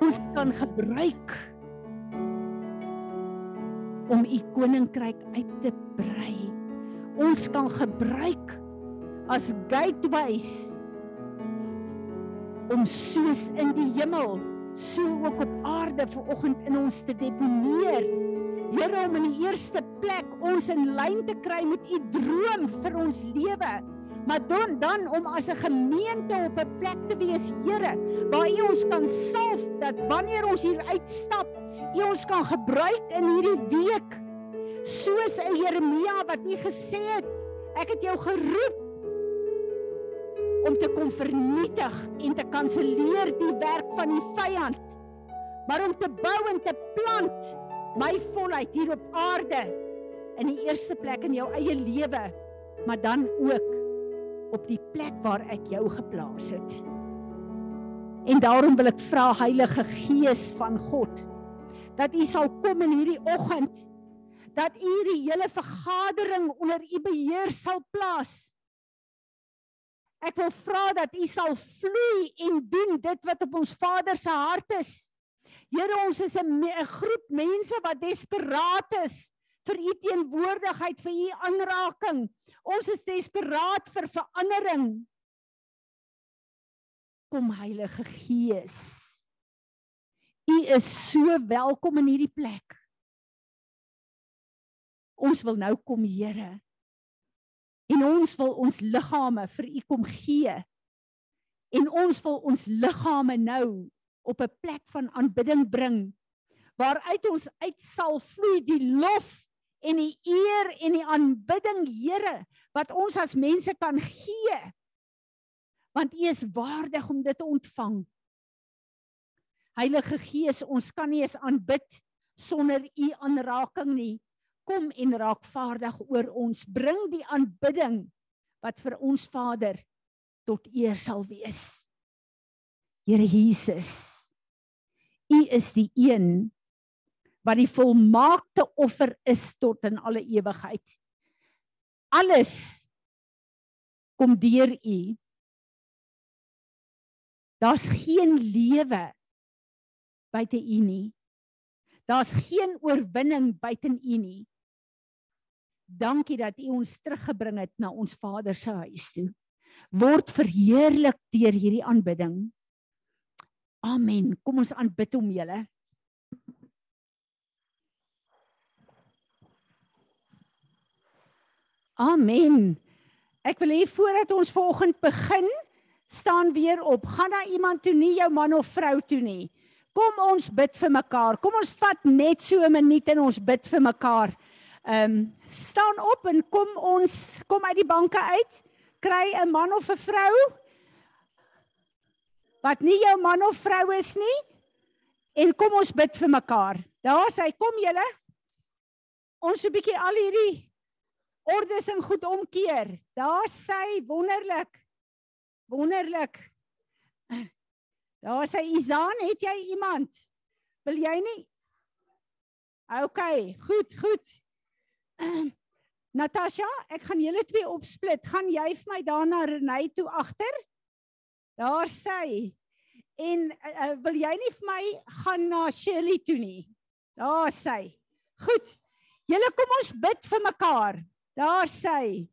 ons kan gebruik om u koninkryk uit te brei. Ons kan gebruik as gateways om soos in die hemel so ook op aarde vanoggend in ons te deponeer. Here om in die eerste plek ons in lyn te kry met u droom vir ons lewe. Maar dan dan om as 'n gemeente op 'n plek te wees, Here, waar U ons kan salf dat wanneer ons hier uitstap, U ons kan gebruik in hierdie week. Soos 'n Jeremia wat U gesê het, ek het jou geroep om te kom vernietig en te kanselleer die werk van die vyand, maar om te bou en te plant my volheid hier op aarde in die eerste plek in jou eie lewe, maar dan ook op die plek waar ek jou geplaas het. En daarom wil ek vra Heilige Gees van God dat U sal kom in hierdie oggend dat U die hele vergadering onder U beheer sal plaas. Ek wil vra dat U sal vloei en doen dit wat op ons Vader se hart is. Here, ons is 'n 'n groep mense wat desperaat is vir U teenwoordigheid, vir U aanraking. Ons is desperaat vir verandering. Kom Heilige Gees. U is so welkom in hierdie plek. Ons wil nou kom, Here. En ons wil ons liggame vir U kom gee. En ons wil ons liggame nou op 'n plek van aanbidding bring waaruit ons uit sal vloei die lof en die eer en die aanbidding Here wat ons as mense kan gee. Want U is waardig om dit te ontvang. Heilige Gees, ons kan nie eens aanbid sonder U aanraking nie. Kom en raak vaardig oor ons. Bring die aanbidding wat vir ons Vader tot eer sal wees. Here Jesus, U is die een wat die volmaakte offer is tot in alle ewigheid. Alles kom deur U. Daar's geen lewe buite U nie. Daar's geen oorwinning buite U nie. Dankie dat U ons teruggebring het na ons Vader se huis toe. Word verheerlik deur hierdie aanbidding. Amen. Kom ons aanbid hom julle. Amen. Ek wil hê voordat ons vanoggend begin, staan weer op. Gaan na iemand toe, nie jou man of vrou toe nie. Kom ons bid vir mekaar. Kom ons vat net so 'n minuut en ons bid vir mekaar. Ehm um, staan op en kom ons kom uit die banke uit. Kry 'n man of 'n vrou wat nie jou man of vrou is nie. En kom ons bid vir mekaar. Daar sê kom julle. Ons so 'n bietjie al hierdie ordes en goed omkeer. Daar sê wonderlik. Wonderlik. Daar sê Izaan, het jy iemand? Wil jy nie? OK, goed, goed. Natasha, ek gaan julle twee opsplit. Gaan jy vir my daarna Renay toe agter? Daar sê. En uh, wil jy nie vir my gaan na Shirley toe nie? Daar sê. Goed. Julle kom ons bid vir mekaar. Daar sê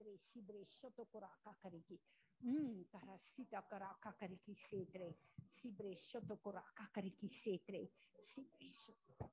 setre sibre shoto koraka kariki mm tarasita karaka kariki setre sibre shoto koraka kariki setre sibre shoto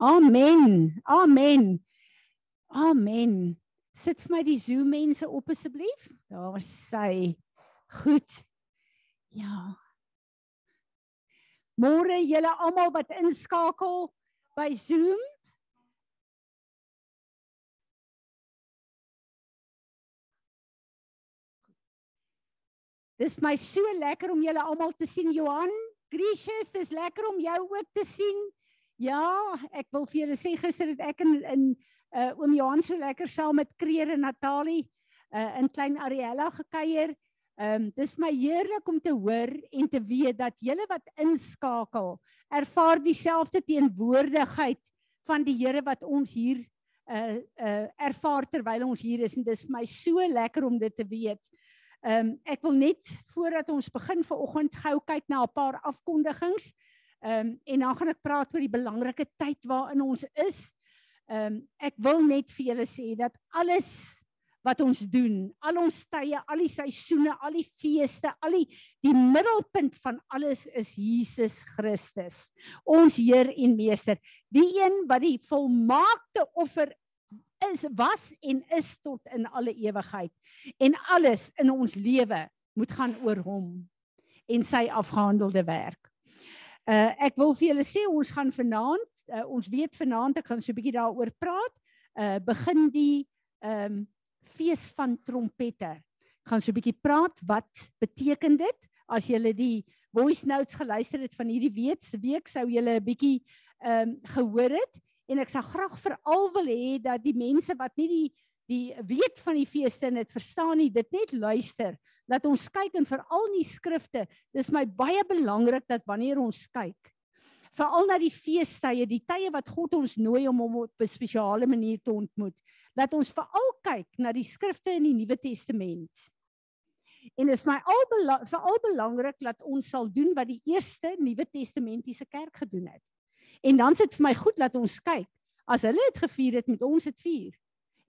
Amen. Amen. Amen. Sit vir my die Zoom mense op asseblief. Daar sê goed. Ja. Môre julle almal wat inskakel by Zoom. Dis my so lekker om julle almal te sien Johan. Gracious, dis lekker om jou ook te sien. Ja, ek wil vir julle sê gister het ek in in uh oom Johan so lekker saam met Kreer en Natalie uh in klein Ariella gekuier. Ehm um, dis my heerlik om te hoor en te weet dat julle wat inskakel, ervaar dieselfde teenwoordigheid van die Here wat ons hier uh uh ervaar terwyl ons hier is en dis vir my so lekker om dit te weet. Ehm um, ek wil net voordat ons begin vanoggend gou kyk na 'n paar afkondigings. Ehm um, en dan gaan ek praat oor die belangrike tyd waarin ons is. Ehm um, ek wil net vir julle sê dat alles wat ons doen, al ons tye, al die seisoene, al die feeste, al die die middelpunt van alles is Jesus Christus, ons Heer en Meester, die een wat die volmaakte offer is was en is tot in alle ewigheid en alles in ons lewe moet gaan oor hom en sy afgehandelde werk. Uh ek wil vir julle sê ons gaan vanaand uh, ons weet vanaand ek gaan so 'n bietjie daaroor praat. Uh begin die ehm um, fees van trompette. Ek gaan so 'n bietjie praat wat beteken dit? As julle die voice notes geluister het van hierdie week se week sou julle 'n bietjie ehm um, gehoor het en ek sal graag veral wil hê dat die mense wat nie die die weet van die feeste en dit verstaan nie, dit net luister. Laat ons kyk en veral in die skrifte. Dis my baie belangrik dat wanneer ons kyk, veral na die feestydde, die tye wat God ons nooi om hom op 'n spesiale manier te ontmoet, dat ons veral kyk na die skrifte in die Nuwe Testament. En dit is my al veral belangrik dat ons sal doen wat die eerste Nuwe Testamentiese kerk gedoen het. En dan sit vir my goed dat ons kyk. As hulle dit gevier het, moet ons dit vier.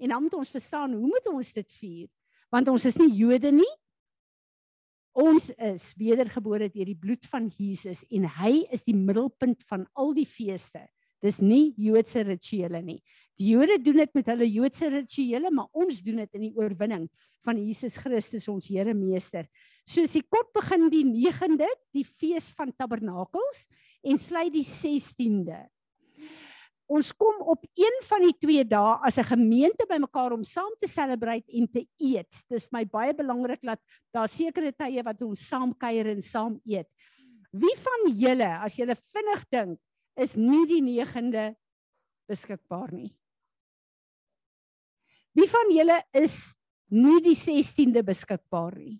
En dan moet ons verstaan hoe moet ons dit vier? Want ons is nie Jode nie. Ons is wedergebore deur die bloed van Jesus en hy is die middelpunt van al die feeste. Dis nie Joodse rituele nie. Die Jode doen dit met hulle Joodse rituele, maar ons doen dit in die oorwinning van Jesus Christus ons Here Meester. Soos die kort begin die 9de, die fees van Tabernakels en sluit die 16de ons kom op een van die twee dae as 'n gemeente bymekaar om saam te celebrate en te eet. Dis my baie belangrik dat daar sekere tye wat ons saam kuier en saam eet. Wie van julle, as julle vinnig dink, is nie die 9de beskikbaar nie? Wie van julle is nie die 16de beskikbaar nie?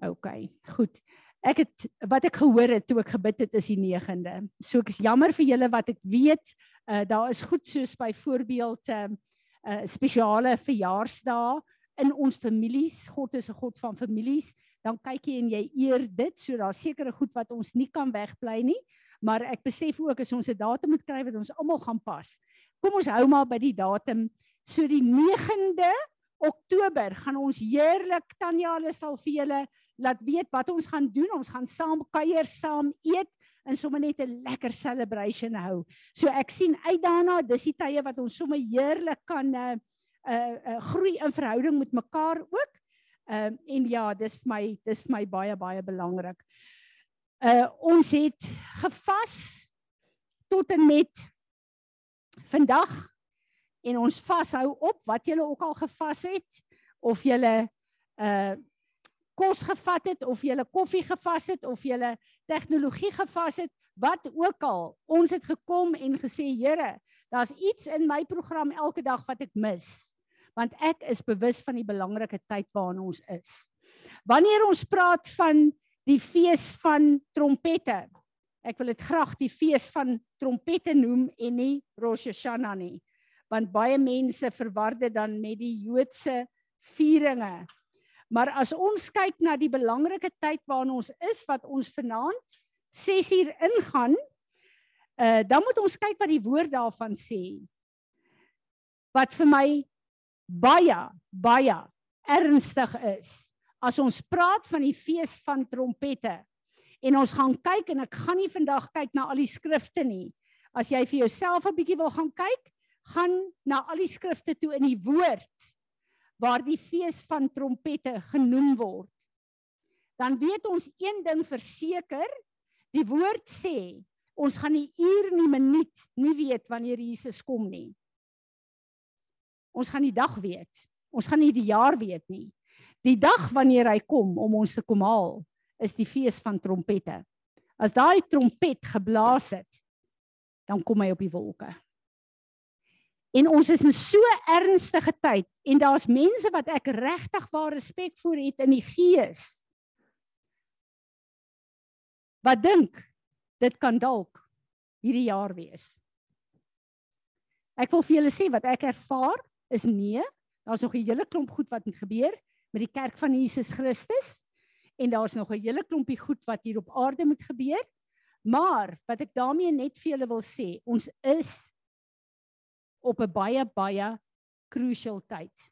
OK, goed ek het wat ek gehoor het toe ek gebid het is die 9de. So ek is jammer vir julle wat ek weet, uh, daar is goed soos byvoorbeeld 'n uh, uh, spesiale verjaarsdae in ons families. God is 'n God van families. Dan kyk jy en jy eer dit. So daar sekerre goed wat ons nie kan wegbly nie, maar ek besef ook as ons 'n datum moet kry wat ons almal gaan pas. Kom ons hou maar by die datum. So die 9de Oktober gaan ons heerlik Tanya hulle sal vir julle laat weet wat ons gaan doen. Ons gaan saam kuier, saam eet en sommer net 'n lekker celebration hou. So ek sien uit daarna, dis die tye wat ons sommer heerlik kan 'n uh, 'n uh, uh, groei in verhouding met mekaar ook. Ehm uh, en ja, dis vir my dis vir my baie baie belangrik. Uh ons het gevas tot en met vandag en ons vashou op wat julle ook al gevas het of julle uh kos gevat het of jy 'n koffie gevas het of jy 'n tegnologie gevas het, wat ook al, ons het gekom en gesê, Here, daar's iets in my program elke dag wat ek mis, want ek is bewus van die belangrike tyd waarin ons is. Wanneer ons praat van die fees van trompette, ek wil dit graag die fees van trompette noem en nie Rosh Hashanah nie, want baie mense verwar dit dan met die Joodse vieringe Maar as ons kyk na die belangrike tyd waarin ons is wat ons vanaand 6 uur ingaan, uh dan moet ons kyk wat die woord daarvan sê. Wat vir my baie baie ernstig is. As ons praat van die fees van trompette En ons gaan kyk en ek gaan nie vandag kyk na al die skrifte nie. As jy vir jouself 'n bietjie wil gaan kyk, gaan na al die skrifte toe in die woord waar die fees van trompette genoem word. Dan weet ons een ding verseker, die woord sê ons gaan die uur en die minuut nie weet wanneer Jesus kom nie. Ons gaan die dag weet. Ons gaan nie die jaar weet nie. Die dag wanneer hy kom om ons te kom haal, is die fees van trompette. As daai trompet geblaas het, dan kom hy op die wolke. En ons is in so ernstige tyd en daar's mense wat ek regtig waar respek vir het in die gees. Wat dink dit kan dalk hierdie jaar wees. Ek wil vir julle sê wat ek ervaar is nee, daar's nog 'n hele klomp goed wat gebeur met die kerk van Jesus Christus en daar's nog 'n hele klompie goed wat hier op aarde moet gebeur. Maar wat ek daarmee net vir julle wil sê, ons is op 'n baie baie crucial tyd.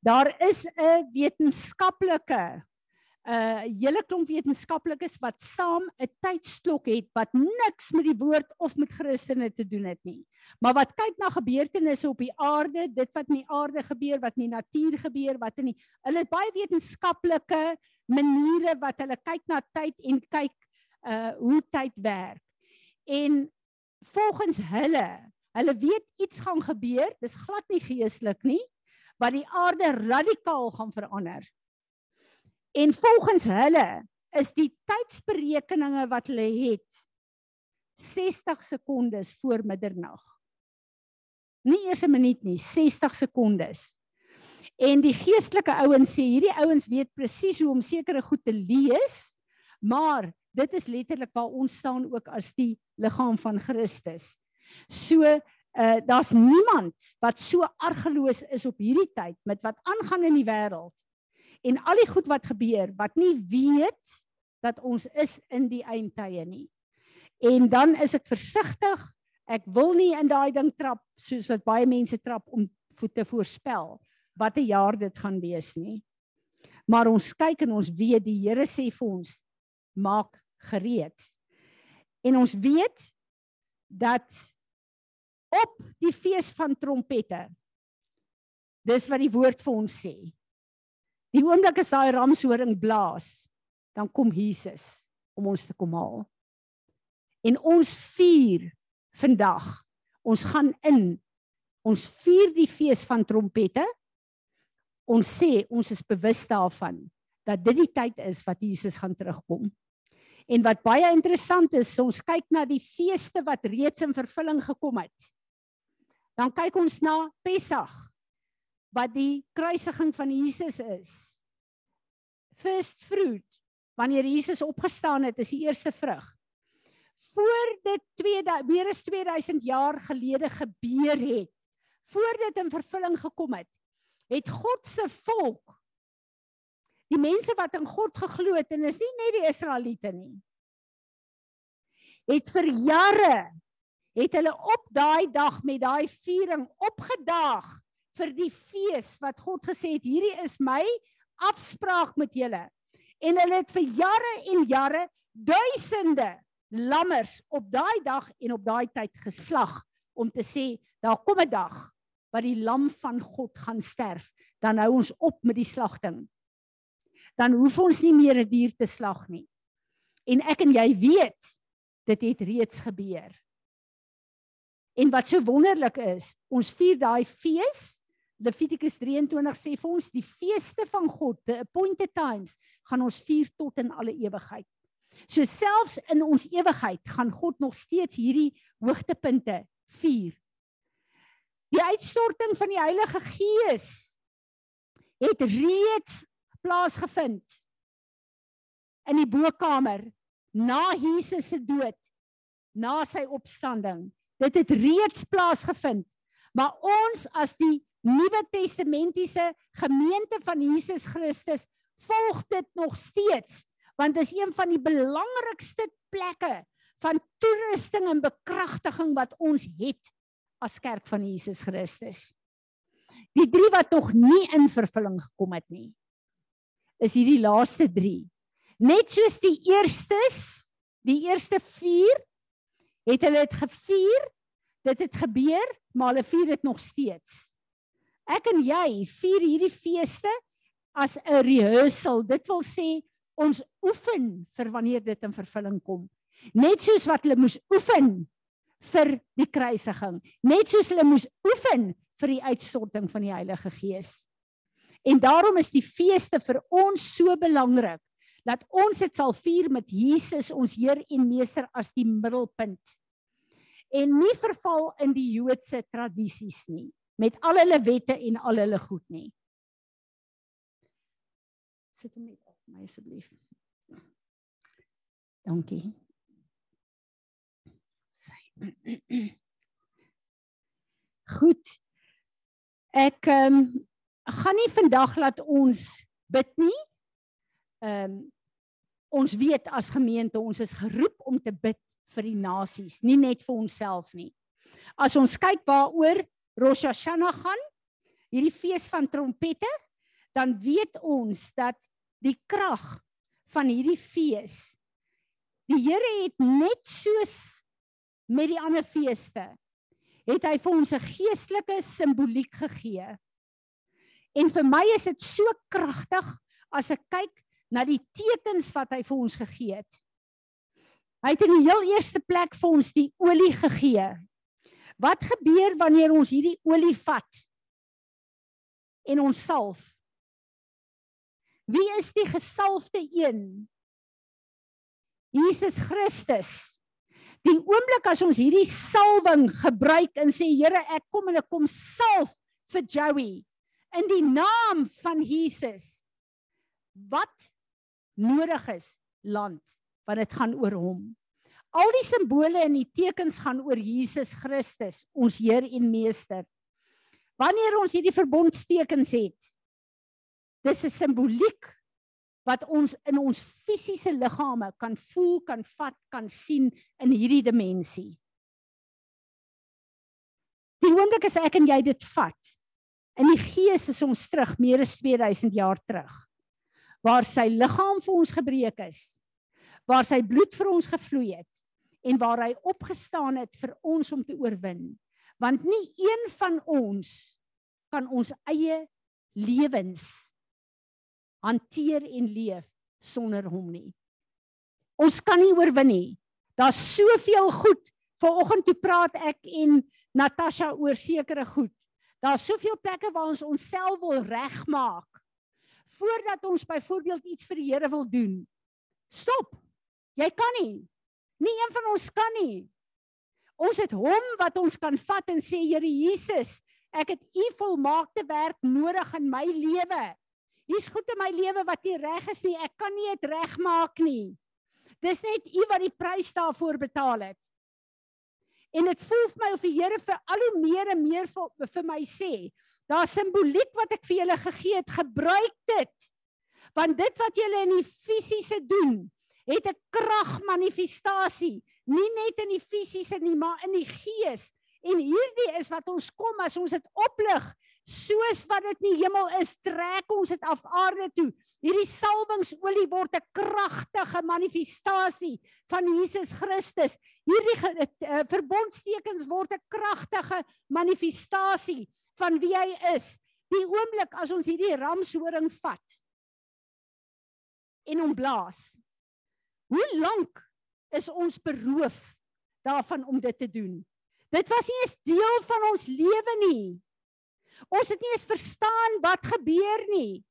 Daar is 'n wetenskaplike 'n uh, hele klomp wetenskaplikes wat saam 'n tydsklok het wat niks met die woord of met Christene te doen het nie. Maar wat kyk na gebeurtenisse op die aarde, dit wat in die aarde gebeur, wat in die natuur gebeur, wat in die hulle het baie wetenskaplike maniere wat hulle kyk na tyd en kyk uh hoe tyd werk. En volgens hulle, hulle weet iets gaan gebeur, dis glad nie geestelik nie, wat die aarde radikaal gaan verander. En volgens hulle is die tydsberekeninge wat hulle het 60 sekondes voor middernag. Nie eers 'n minuut nie, 60 sekondes. En die geestelike ouens sê hierdie ouens weet presies hoe om sekere goed te lees, maar dit is letterlik waar ons staan ook as die liggaam van Christus. So uh daar's niemand wat so argeloos is op hierdie tyd met wat aangaan in die wêreld en al die goed wat gebeur wat nie weet dat ons is in die eindtye nie. En dan is ek versigtig. Ek wil nie in daai ding trap soos wat baie mense trap om te voorspel wat 'n jaar dit gaan wees nie. Maar ons kyk en ons weet die Here sê vir ons maak gereed. En ons weet dat op die fees van trompette dis wat die woord vir ons sê. Die oomblik as daai ramshoring blaas, dan kom Jesus om ons te kom haal. En ons vier vandag. Ons gaan in. Ons vier die fees van trompette. Ons sê ons is bewus daarvan dat dit die tyd is wat Jesus gaan terugkom. En wat baie interessant is, ons kyk na die feeste wat reeds in vervulling gekom het. Dan kyk ons na Pessach wat die kruisiging van Jesus is. First fruit, wanneer Jesus opgestaan het, is die eerste vrug. Voor dit 2000 meer as 2000 jaar gelede gebeur het, voor dit in vervulling gekom het, het God se volk die mense wat in God geglo het en is nie net die Israeliete nie. Het vir jare het hulle op daai dag met daai viering opgedaag vir die fees wat God gesê het hierdie is my afspraak met julle. En hulle het vir jare en jare duisende lammers op daai dag en op daai tyd geslag om te sê daar kom 'n dag wat die lam van God gaan sterf. Dan hou ons op met die slagting. Dan hoef ons nie meer 'n dier te slag nie. En ek en jy weet dit het reeds gebeur. En wat so wonderlik is, ons vier daai fees Levitikus 23 sê vir ons die feeste van God, the appointed times, gaan ons vier tot in alle ewigheid. So selfs in ons ewigheid gaan God nog steeds hierdie hoogtepunte vier. Die uitstorting van die Heilige Gees het reeds plaasgevind in die bokkamer na Jesus se dood, na sy opstanding. Dit het reeds plaasgevind. Maar ons as die Nuwe Testamentiese gemeente van Jesus Christus volg dit nog steeds want dit is een van die belangrikste plekke van toerusting en bekragtiging wat ons het as kerk van Jesus Christus. Die drie wat nog nie in vervulling gekom het nie is hierdie laaste 3. Net soos die eerstes, die eerste 4 het hulle dit gevier. Dit het gebeur, maar hulle vier dit nog steeds. Ek en jy vier hierdie feeste as 'n rehearsal. Dit wil sê ons oefen vir wanneer dit in vervulling kom. Net soos wat hulle moes oefen vir die kruisiging, net soos hulle moes oefen vir die uitstorting van die Heilige Gees. En daarom is die feeste vir ons so belangrik dat ons dit sal vier met Jesus ons Heer en Meester as die middelpunt. En nie verval in die Joodse tradisies nie met al hulle wette en al hulle goed nie. Sit hom net op my asseblief. Dankie. Sy. Goed. Ek ehm um, gaan nie vandag laat ons bid nie. Ehm um, ons weet as gemeente ons is geroep om te bid vir die nasies, nie net vir onsself nie. As ons kyk waaroor Rosh Hashanah gaan, hierdie fees van trompette, dan weet ons dat die krag van hierdie fees die Here het net soos met die ander feeste het hy vir ons 'n geestelike simboliek gegee. En vir my is dit so kragtig as ek kyk na die tekens wat hy vir ons gegee het. Hy het in die heel eerste plek vir ons die olie gegee. Wat gebeur wanneer ons hierdie olie vat en ons salf? Wie is die gesalfde een? Jesus Christus. Die oomblik as ons hierdie salwing gebruik en sê Here, ek kom en ek kom salf vir Joey in die naam van Jesus. Wat nodig is land want dit gaan oor hom. Al die simbole en die tekens gaan oor Jesus Christus, ons Heer en Meester. Wanneer ons hierdie verbondstekens het, dis 'n simboliek wat ons in ons fisiese liggame kan voel, kan vat, kan sien in hierdie dimensie. Die oomblik as ek en jy dit vat, in die gees is ons terug meer as 2000 jaar terug, waar sy liggaam vir ons gebreek is, waar sy bloed vir ons gevloei het en waar hy opgestaan het vir ons om te oorwin. Want nie een van ons kan ons eie lewens hanteer en leef sonder hom nie. Ons kan nie oorwin nie. Daar's soveel goed. Vanoggend toe praat ek en Natasha oor sekere goed. Daar's soveel plekke waar ons onsself wil regmaak voordat ons byvoorbeeld iets vir die Here wil doen. Stop. Jy kan nie. Nie een van ons kan nie. Ons het hom wat ons kan vat en sê Here Jesus, ek het u volmaakte werk nodig in my lewe. Hier's goed in my lewe wat nie reg is nie. Ek kan nie dit regmaak nie. Dis net u wat die prys daarvoor betaal het. En dit voel vir my of die Here vir al hoe meer en meer vir, vir my sê, daar simboliek wat ek vir julle gegee het, gebruik dit. Want dit wat julle in die fisiese doen, het 'n kragmanifestasie, nie net in die fisiese nie, maar in die gees. En hierdie is wat ons kom as ons dit oplig, soos wat dit in die hemel is, trek ons dit af aarde toe. Hierdie salwingsolie word 'n kragtige manifestasie van Jesus Christus. Hierdie uh, verbondstekens word 'n kragtige manifestasie van wie hy is. Die oomblik as ons hierdie ramshoring vat en hom blaas. Hoe lank is ons beroof daarvan om dit te doen? Dit was nie eens deel van ons lewe nie. Ons het nie eens verstaan wat gebeur nie.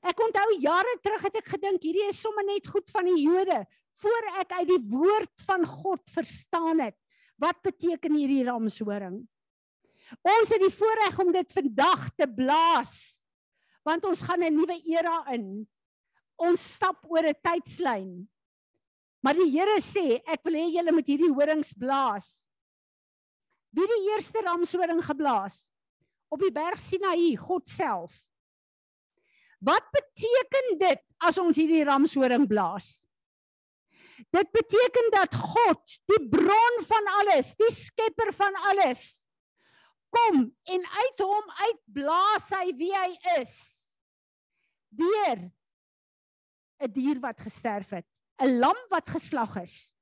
Ek onthou jare terug het ek gedink hierdie is sommer net goed van die Jode voor ek uit die woord van God verstaan het. Wat beteken hierdie ramshoring? Ons het die voorreg om dit vandag te blaas. Want ons gaan 'n nuwe era in. Ons stap oor 'n tydslyn. Maar die Here sê, ek wil hê julle moet hierdie horings blaas. Wie die eerste ramshoring geblaas? Op die berg Sinaï, God self. Wat beteken dit as ons hierdie ramshoring blaas? Dit beteken dat God, die bron van alles, die skepper van alles, kom en uit hom uitblaas hy wie hy is. Deur 'n dier wat gesterf het, 'n lam wat geslag is.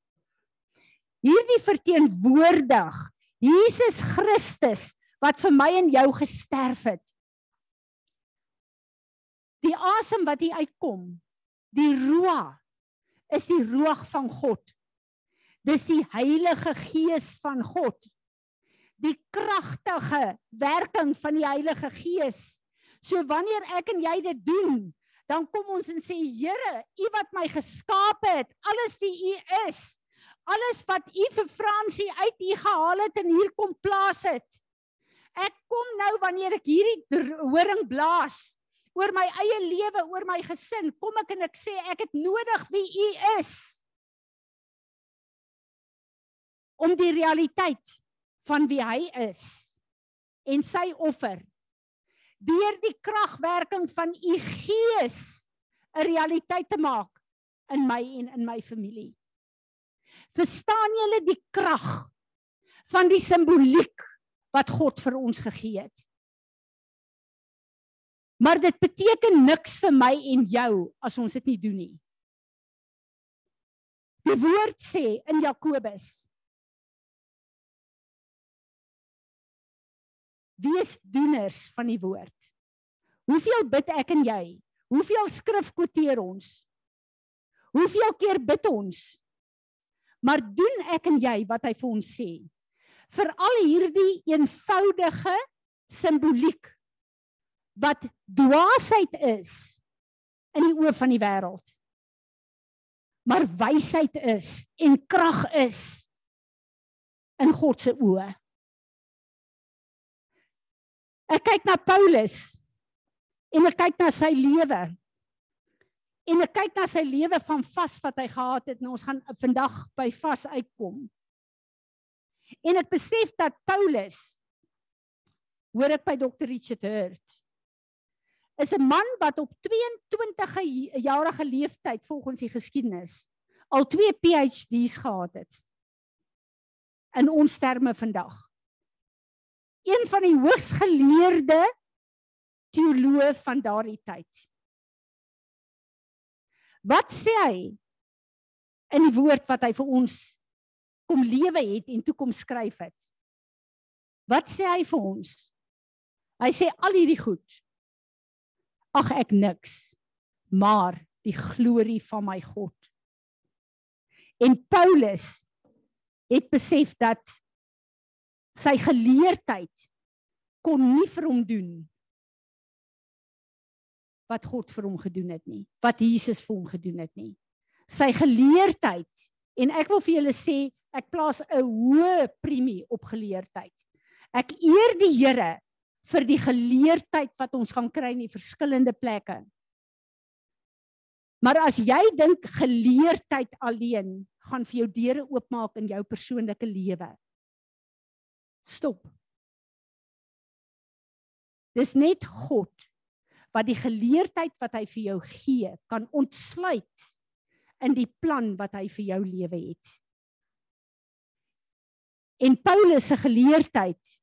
Hierdie verteenwoordig Jesus Christus wat vir my en jou gesterf het. Die asem wat hier uitkom, die roa is die roog van God. Dis die Heilige Gees van God. Die kragtige werking van die Heilige Gees. So wanneer ek en jy dit doen, dan kom ons en sê Here, U wat my geskaap het, alles wie U is, alles wat U vir Fransie uit U gehaal het en hier kom plaas het. Ek kom nou wanneer ek hierdie horing blaas oor my eie lewe, oor my gesin, kom ek en ek sê ek het nodig wie U is. Om die realiteit van wie hy is en sy offer deur die kragwerking van u gees 'n realiteit te maak in my en in my familie. Verstaan julle die krag van die simboliek wat God vir ons gegee het? Maar dit beteken niks vir my en jou as ons dit nie doen nie. Die woord sê in Jakobus Wees doeners van die woord. Hoeveel bid ek en jy? Hoeveel skrif quoteer ons? Hoeveel keer bid ons? Maar doen ek en jy wat hy vir ons sê? Vir al hierdie eenvoudige simboliek wat dwaasheid is in die oë van die wêreld. Maar wysheid is en krag is in God se oë. Ek kyk na Paulus en ek kyk na sy lewe. En ek kyk na sy lewe van vas wat hy gehad het. Nou ons gaan vandag by vas uitkom. En ek besef dat Paulus hoor ek by Dr. Richard Hurt is 'n man wat op 22 jarige leeftyd volgens die geskiedenis al twee PhD's gehad het. In ons terme vandag. Een van die hoogs geleerde teoloë van daardie tyd. Wat sê hy in die woord wat hy vir ons kom lewe het en toe kom skryf het? Wat sê hy vir ons? Hy sê al hierdie goed ag ek niks maar die glorie van my God. En Paulus het besef dat sy geleerdheid kon nie vir hom doen wat God vir hom gedoen het nie, wat Jesus vir hom gedoen het nie. Sy geleerdheid en ek wil vir julle sê ek plaas 'n hoë premie op geleerdheid. Ek eer die Here vir die geleerdheid wat ons gaan kry in die verskillende plekke. Maar as jy dink geleerdheid alleen gaan vir jou deure oopmaak in jou persoonlike lewe. Stop. Dis net God wat die geleerdheid wat hy vir jou gee kan ontsluit in die plan wat hy vir jou lewe het. En Paulus se geleerdheid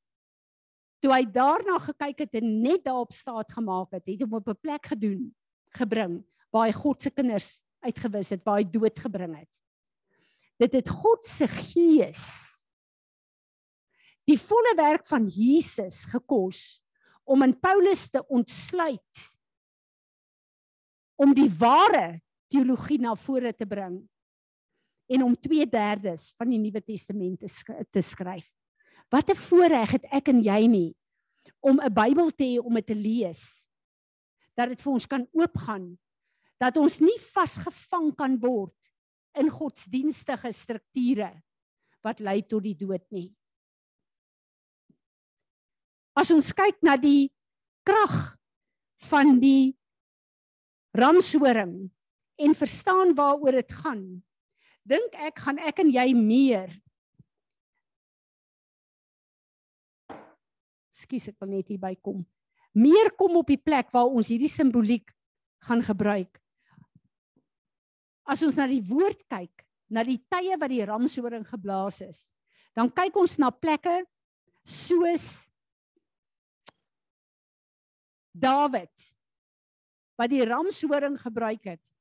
toe hy daarna gekyk het en net daarop staat gemaak het, het hom op 'n plek gedoen, gebring waar hy God se kinders uitgewis het, waar hy dood gebring het. Dit het God se gees die volle werk van Jesus gekos om in Paulus te ontsluit om die ware teologie na vore te bring en om 2/3 van die Nuwe Testament te, sk te skryf. Wat 'n voorreg het ek en jy nie om 'n Bybel te hê om dit te lees. Dat dit vir ons kan oopgaan. Dat ons nie vasgevang kan word in godsdienstige strukture wat lei tot die dood nie. As ons kyk na die krag van die ramshoring en verstaan waaroor dit gaan, dink ek gaan ek en jy meer Skus, ek wil net hier bykom. Meer kom op die plek waar ons hierdie simboliek gaan gebruik. As ons na die woord kyk, na die tye wat die ramshoring geblaas is, dan kyk ons na plekke soos Dawid wat die ramshoring gebruik het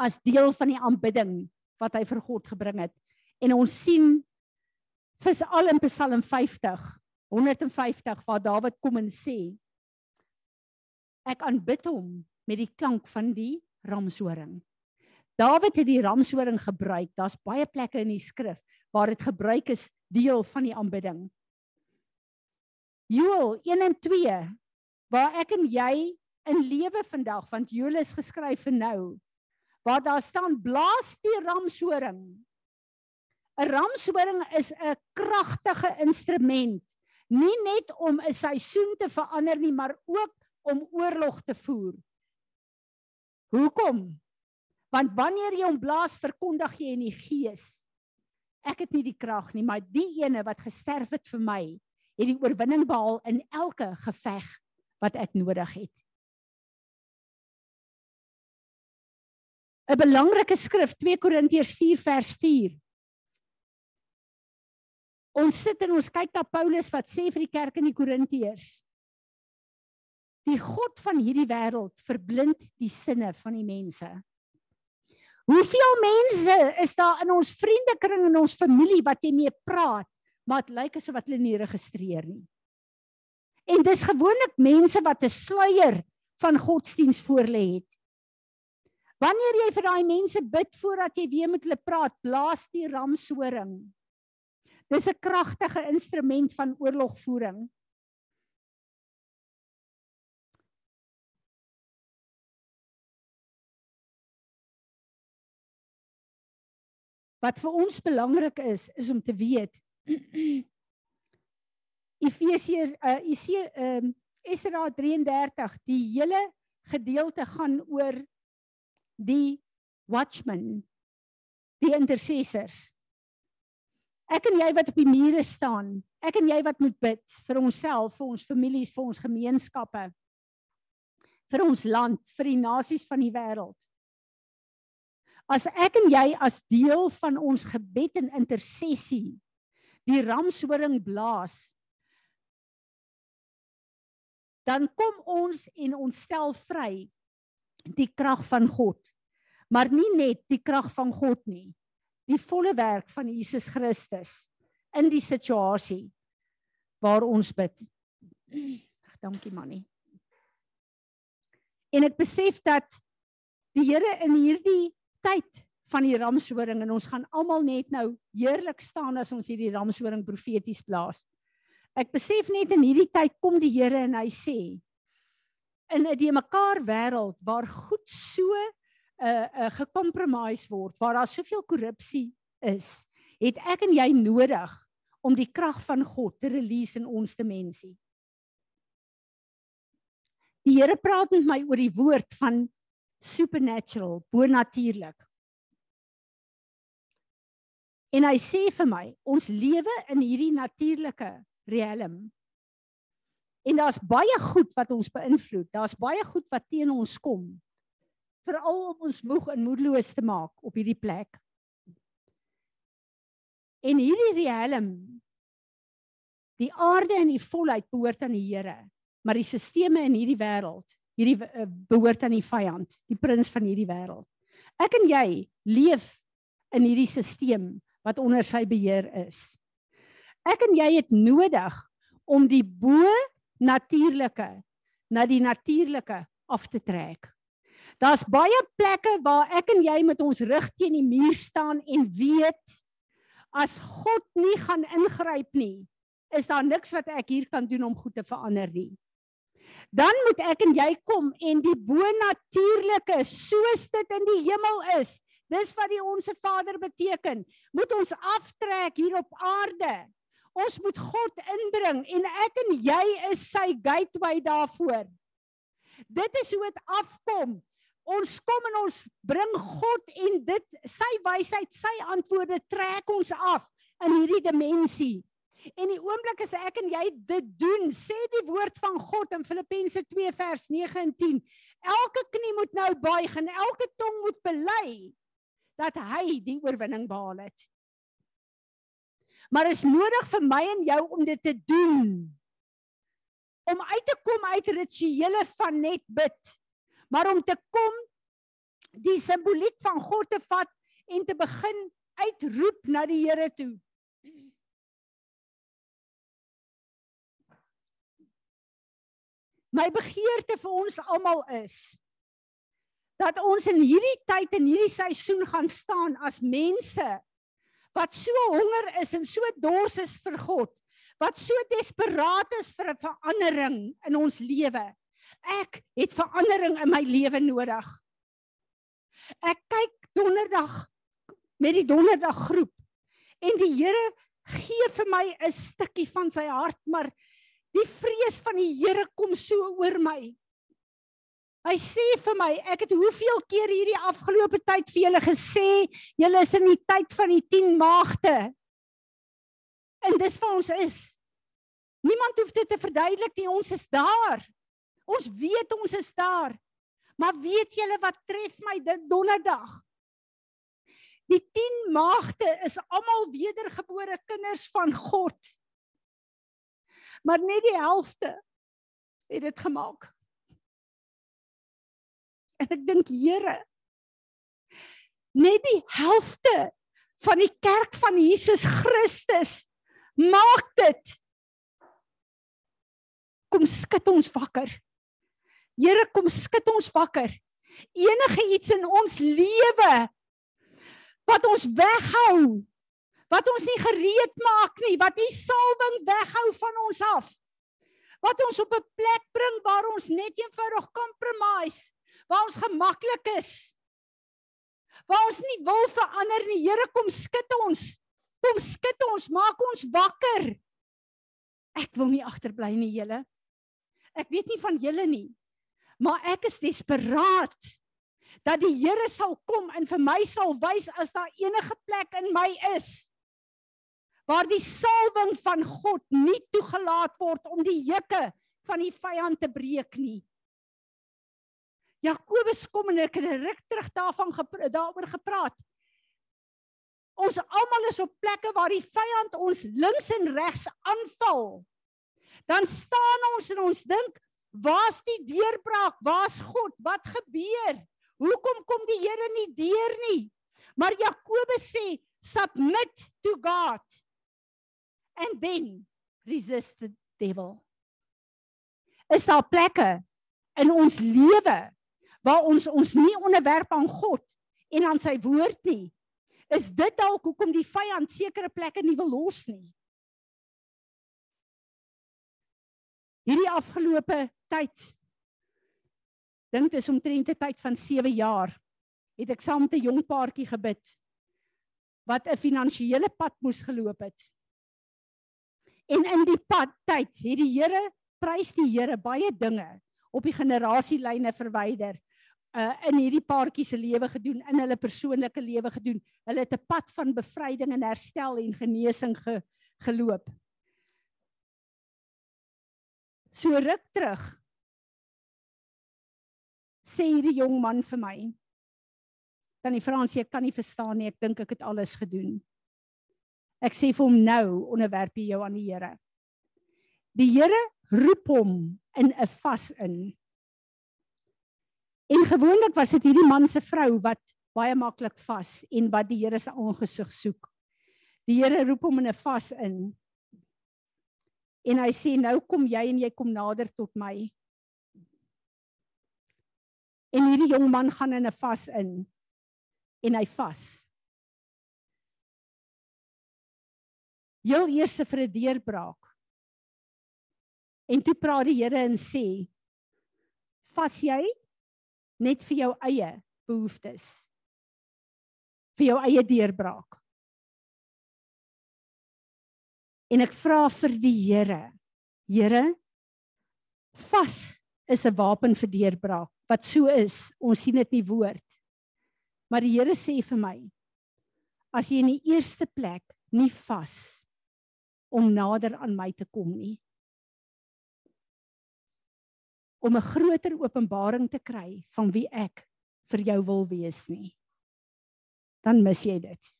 as deel van die aanbidding wat hy vir God gebring het. En ons sien vir al in Psalm 50, 150 waar Dawid kom en sê ek aanbid hom met die klank van die ramshoring. Dawid het die ramshoring gebruik. Daar's baie plekke in die skrif waar dit gebruik is deel van die aanbidding. Joel 1 en 2 waar ek en jy in lewe vandag want Joel is geskryf vir nou waar daar staan blaas die ramshoring 'n ramshoring is 'n kragtige instrument nie net om 'n seisoen te verander nie maar ook om oorlog te voer. Hoekom? Want wanneer jy hom blaas verkondig jy in die gees. Ek het nie die krag nie maar die ene wat gesterf het vir my het die oorwinning behaal in elke geveg wat ek nodig het 'n belangrike skrif 2 Korintiërs 4 vers 4. Ons sit en ons kyk na Paulus wat sê vir die kerk in die Korintiërs. Die god van hierdie wêreld verblind die sinne van die mense. Hoeveel mense is daar in ons vriendekring en ons familie wat jy mee praat, maar dit lyk asof hulle nie geregistreer nie. En dis gewoonlik mense wat 'n sluier van godsdiens voor lê het. Wanneer jy vir daai mense bid voordat jy weer met hulle praat, blaas die ramshoring. Dis 'n kragtige instrument van oorlogvoering. Wat vir ons belangrik is, is om te weet Efesiërs uh Ese ehm uh, Esra 33, die hele gedeelte gaan oor die watchmen, die intercessors. Ek en jy wat op die mure staan, ek en jy wat moet bid vir onsself, vir ons families, vir ons gemeenskappe, vir ons land, vir die nasies van die wêreld. As ek en jy as deel van ons gebed en intersessie die ramshoring blaas, dan kom ons en ons stel vry die krag van God. Maar nie net die krag van God nie. Die volle werk van Jesus Christus in die situasie waar ons bid. Ag dankie manie. En ek besef dat die Here in hierdie tyd van die ramshoring en ons gaan almal net nou heerlik staan as ons hierdie ramshoring profeties blaas. Ek besef net in hierdie tyd kom die Here en hy sê in 'n mekaar wêreld waar goed so 'n uh, eh, uh, eh, gekompromise word, waar daar soveel korrupsie is, het ek en jy nodig om die krag van God te release in ons dimensie. Die Here praat met my oor die woord van supernatural, bonatuurlik. En hy sê vir my, ons lewe in hierdie natuurlike riem En daar's baie goed wat ons beïnvloed. Daar's baie goed wat teen ons kom. Veral om ons moeg en moedeloos te maak op hierdie plek. En hierdie riem die aarde en die volheid behoort aan die Here, maar die sisteme in hierdie wêreld, hierdie uh, behoort aan die vyand, die prins van hierdie wêreld. Ek en jy leef in hierdie stelsel wat onder sy beheer is. Ek en jy het nodig om die bo natuurlike na die natuurlike af te trek. Daar's baie plekke waar ek en jy met ons rug teen die muur staan en weet as God nie gaan ingryp nie, is daar niks wat ek hier kan doen om goed te verander nie. Dan moet ek en jy kom en die bonatuurlike soos dit in die hemel is, dis wat die onsse Vader beteken, moet ons aftrek hier op aarde Ons moet God inbring en ek en jy is sy gateway daarvoor. Dit is hoe dit afkom. Ons kom en ons bring God en dit sy wysheid, sy antwoorde trek ons af in hierdie dimensie. En die oomblik as ek en jy dit doen, sê die woord van God in Filippense 2 vers 9 en 10, elke knie moet nou buig en elke tong moet bely dat hy die oorwinning behaal het. Maar is nodig vir my en jou om dit te doen. Om uit te kom uit rituele van net bid. Maar om te kom die simboliek van God te vat en te begin uitroep na die Here toe. My begeerte vir ons almal is dat ons in hierdie tyd en hierdie seisoen gaan staan as mense wat so honger is en so dors is vir God, wat so desperaat is vir 'n verandering in ons lewe. Ek het verandering in my lewe nodig. Ek kyk donderdag met die donderdag groep en die Here gee vir my 'n stukkie van sy hart, maar die vrees van die Here kom so oor my. Hy sê vir my, ek het hoeveel keer hierdie afgelope tyd vir julle gesê, julle is in die tyd van die 10 maagde. En dis vir ons is. Niemand hoef dit te verduidelik nie, ons is daar. Ons weet ons is daar. Maar weet julle wat tref my dit donderdag? Die 10 maagde is almal wedergebore kinders van God. Maar net die helfte het dit gemaak. En ek dink Here, net die helfte van die kerk van Jesus Christus maak dit. Kom skud ons wakker. Here kom skud ons wakker. Enige iets in ons lewe wat ons weghou, wat ons nie gereed maak nie, wat die salwing weghou van ons af. Wat ons op 'n plek bring waar ons net eenvoudig compromise waar ons gemaklik is. Waar ons nie wil verander nie. Here kom skud ons. Kom skud ons, maak ons wakker. Ek wil nie agterbly nie, julle. Ek weet nie van julle nie. Maar ek is desperaat dat die Here sal kom en vir my sal wys as daar enige plek in my is waar die salwing van God nie toegelaat word om die juke van die vyand te breek nie. Jakobus kom en ek het ruk terug daarvan gepra daaroor gepraat. Ons almal is op plekke waar die vyand ons links en regs aanval. Dan staan ons en ons dink, waar's die deurbraak? Waar's God? Wat gebeur? Hoekom kom die Here nie deur nie? Maar Jakobus sê, submit to God and then resist the devil. Is daar plekke in ons lewe waar ons ons nie onderwerp aan God en aan sy woord nie. Is dit dalk hoekom die vyand sekere plekke nie wil los nie? Hierdie afgelope tyd dink dis omtrent 'n tyd van 7 jaar het ek saam met 'n jong paartjie gebid wat 'n finansiële pad moes geloop het. En in die pad tyd het die Here prys die Here baie dinge op die generasielyne verwyder uh in hierdie paartjie se lewe gedoen, in hulle persoonlike lewe gedoen. Hulle het 'n pad van bevryding en herstel en genesing ge, geloop. So ruk terug. Sê hierdie jong man vir my. Dan die Fransie, ek kan nie verstaan nie. Ek dink ek het alles gedoen. Ek sê vir hom nou onderwerp jy jou aan die Here. Die Here roep hom in 'n vas in. En gewoonlik was dit hierdie man se vrou wat baie maklik vas en wat die Here se aangesig soek. Die Here roep hom in 'n vas in. En hy sê nou kom jy en jy kom nader tot my. En hierdie jong man gaan in 'n vas in en hy vas. Heel eers vir 'n deurbraak. En toe praat die Here en sê: "Vas jy net vir jou eie behoeftes. Vir jou eie deurbraak. En ek vra vir die Here Here vas is 'n wapen vir deurbraak wat so is ons sien dit in die woord. Maar die Here sê vir my as jy in die eerste plek nie vas om nader aan my te kom nie om 'n groter openbaring te kry van wie ek vir jou wil wees nie. Dan mis jy dit.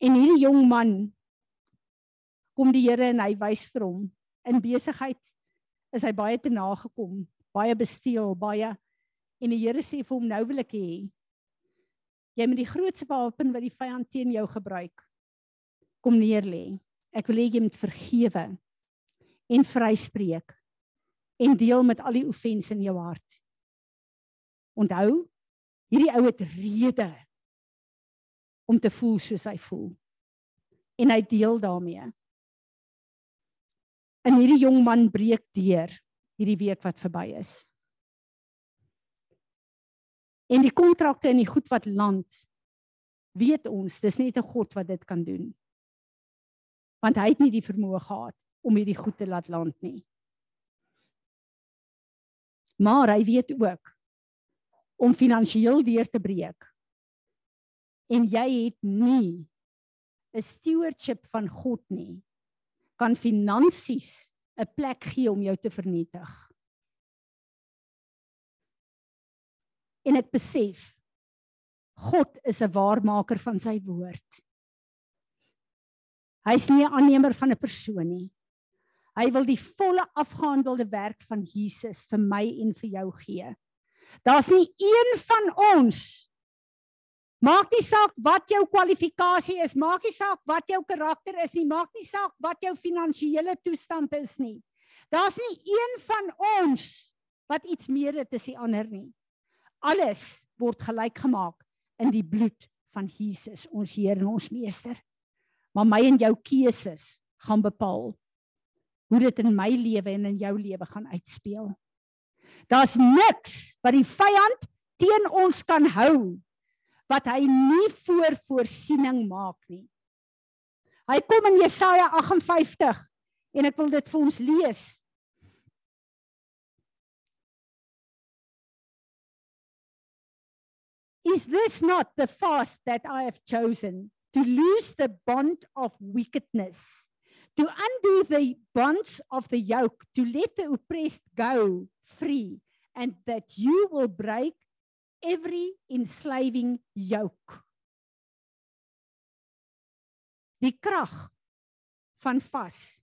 En hierdie jong man kom die Here en hy wys vir hom in besigheid is hy baie te nagekom, baie besteel, baie En die Here sê vir hom nou wil ek hê jy met die grootste wapen wat die vyand teen jou gebruik kom neer lê. Ek wil hê jy moet vergewe en vryspreek en deel met al die offense in jou hart. Onthou, hierdie ou het rede om te voel soos hy voel. En hy deel daarmee. En hierdie jong man breek deur hierdie week wat verby is. En die kontrakte en die goed wat land weet ons, dis net 'n God wat dit kan doen. Want hy het nie die vermoë gehad om hierdie goed te laat land nie. Maar hy weet ook om finansiëel deur te breek. En jy het nie 'n stewardship van God nie. Kan finansies 'n plek gee om jou te vernietig. En ek besef God is 'n waarmaker van sy woord. Hy's nie 'n aannemer van 'n persoon nie. Hy wil die volle afgehandelde werk van Jesus vir my en vir jou gee. Daar's nie een van ons Maak nie saak wat jou kwalifikasie is, maak nie saak wat jou karakter is nie, maak nie saak wat jou finansiële toestand is nie. Daar's nie een van ons wat iets meer het as die ander nie. Alles word gelyk gemaak in die bloed van Jesus, ons Here en ons Meester. Maar my en jou keuses gaan bepaal hoe dit in my lewe en in jou lewe gaan uitspeel. Daar's niks wat die vyand teen ons kan hou wat hy nie voor voorsiening maak nie. Hy kom in Jesaja 58 en ek wil dit vir ons lees. Is this not the fast that I have chosen to loose the bond of wickedness to undo the bonds of the yoke, to let the oppressed go free, and that you will break every enslaving yoke. Die krag van vas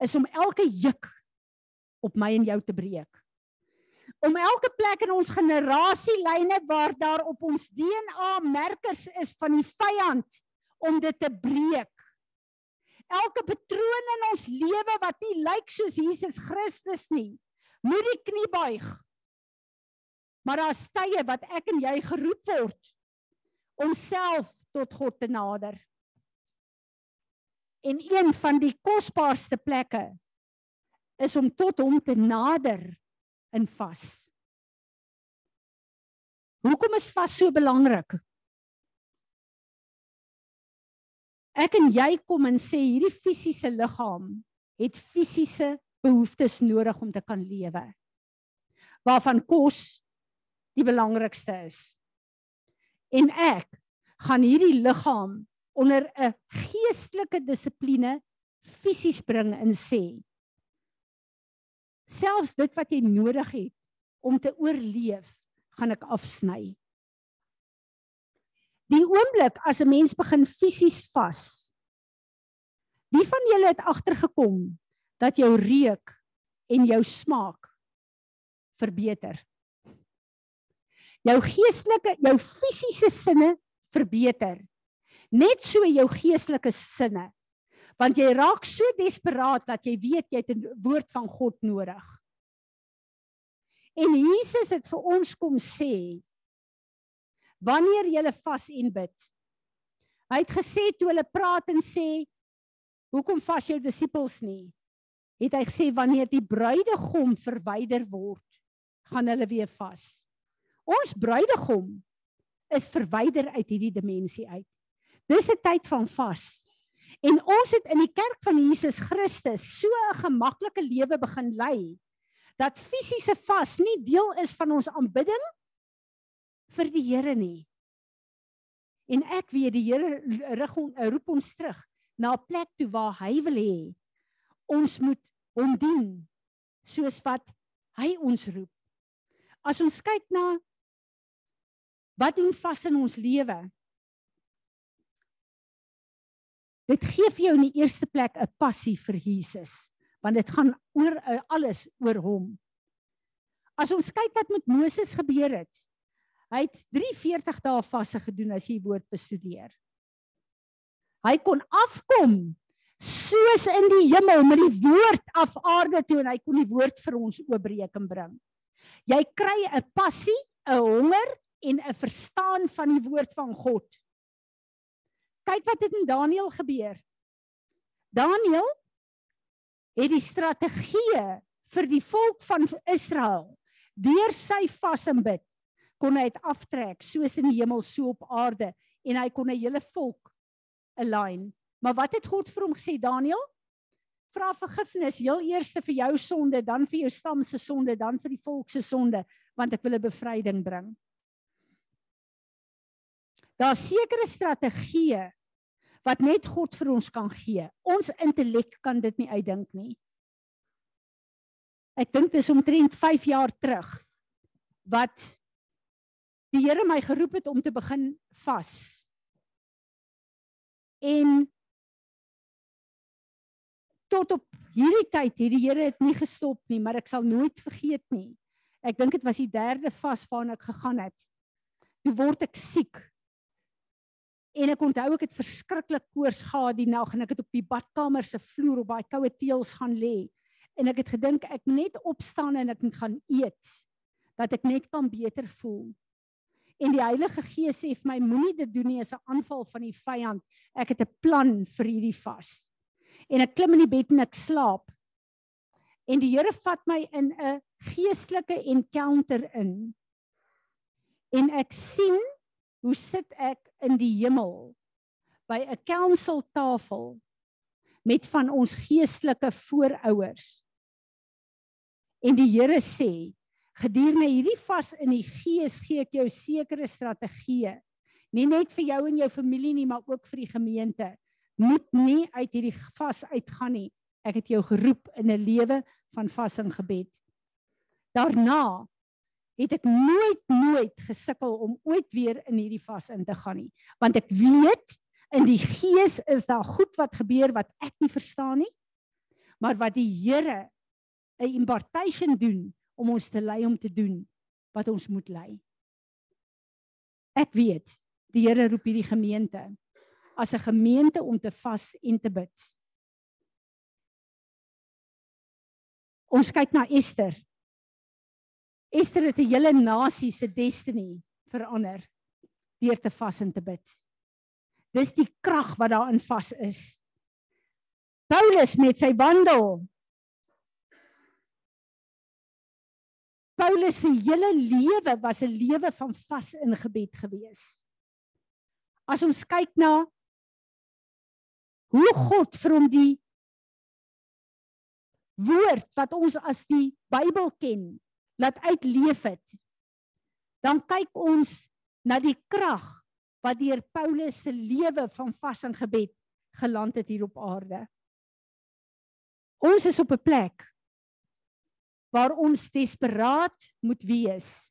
is om elke juk op my en jou te breek. Om elke plek in ons generasielyne waar daar op ons DNA merkers is van die vyand om dit te breek elke patroon in ons lewe wat nie lyk soos Jesus Christus nie, moet die knie buig. Maar daar's tye wat ek en jy geroep word om self tot God te nader. En een van die kosbaarste plekke is om tot hom te nader in vas. Hoekom is vas so belangrik? Ek en jy kom en sê hierdie fisiese liggaam het fisiese behoeftes nodig om te kan lewe. Waarvan kos die belangrikste is. En ek gaan hierdie liggaam onder 'n geestelike dissipline fisies bring en sê selfs dit wat jy nodig het om te oorleef, gaan ek afsny. Die oomblik as 'n mens begin fisies vas. Wie van julle het agtergekom dat jou reuk en jou smaak verbeter? Jou geestelike, jou fisiese sinne verbeter. Net so jou geestelike sinne. Want jy raak so desperaat dat jy weet jy het 'n woord van God nodig. En Jesus het vir ons kom sê, wanneer jy vas en bid. Hy het gesê toe hulle praat en sê hoekom vas jou disippels nie? Het hy gesê wanneer die bruidegom verwyder word, gaan hulle weer vas. Ons bruidegom is verwyder uit hierdie dimensie uit. Dis 'n tyd van vas. En ons het in die kerk van Jesus Christus so 'n gemaklike lewe begin lei dat fisiese vas nie deel is van ons aanbidding vir die Here nie. En ek weet die Here rig hom roep ons terug na 'n plek toe waar hy wil hê ons moet hom dien soos wat hy ons roep. As ons kyk na wat doen vas in ons lewe? Dit gee vir jou in die eerste plek 'n passie vir Jesus, want dit gaan oor alles oor hom. As ons kyk wat met Moses gebeur het. Hy het 43 dae vasse gedoen as jy die woord bestudeer. Hy kon afkom soos in die hemel met die woord af aarde toe en hy kon die woord vir ons oopbreek en bring. Jy kry 'n passie, 'n honger en 'n verstaan van die woord van God. Kyk wat het in Daniël gebeur. Daniël het die strategie vir die volk van Israel deur sy vas en bid kon hy dit aftrek soos in die hemel so op aarde en hy kon 'n hele volk align. Maar wat het God vir hom gesê Daniël? Vra vergifnis heel eers vir jou sonde, dan vir jou stam se sonde, dan vir die volk se sonde, want ek wil 'n bevryding bring. Daar's sekere strategieë wat net God vir ons kan gee. Ons intellek kan dit nie uitdink nie. Ek dink dis omtrent 5 jaar terug wat die Here my geroep het om te begin vas. En tot op hierdie tyd het die Here dit nie gestop nie, maar ek sal nooit vergeet nie. Ek dink dit was die derde vas waarna ek gegaan het. Toe word ek siek. En ek onthou ek het verskriklik koors gehad die nag en ek het op die badkamer se vloer op daai koue teëls gaan lê. En ek het gedink ek net opstaan en ek moet gaan eet dat ek net kan beter voel. En die Heilige Gees sê vir my moenie dit doen nie as 'n aanval van die vyand. Ek het 'n plan vir hierdie vas. En ek klim in die bed en ek slaap. En die Here vat my in 'n geestelike encounter in. En ek sien hoe sit ek in die hemel by 'n kanseltafel met van ons geestelike voorouers. En die Here sê, gedurende hierdie vas in die gees gee ek jou sekere strategieë, nie net vir jou en jou familie nie, maar ook vir die gemeente. Moet nie uit hierdie vas uitgaan nie. Ek het jou geroep in 'n lewe van vas en gebed. Daarna het ek nooit nooit gesukkel om ooit weer in hierdie vas in te gaan nie want ek weet in die gees is daar goed wat gebeur wat ek nie verstaan nie maar wat die Here 'n impartation doen om ons te lei om te doen wat ons moet lei ek weet die Here roep hierdie gemeente as 'n gemeente om te vas en te bid ons kyk na Esther Esther het 'n hele nasie se destiny verander deur te vas en te bid. Dis die krag wat daarin vas is. Paulus met sy wandel. Paulus se hele lewe was 'n lewe van vas en gebed gewees. As ons kyk na hoe God vir hom die woord wat ons as die Bybel ken laat uitleef het. Dan kyk ons na die krag wat deur Paulus se lewe van vas en gebed geland het hier op aarde. Ons is op 'n plek waar ons desperaat moet wees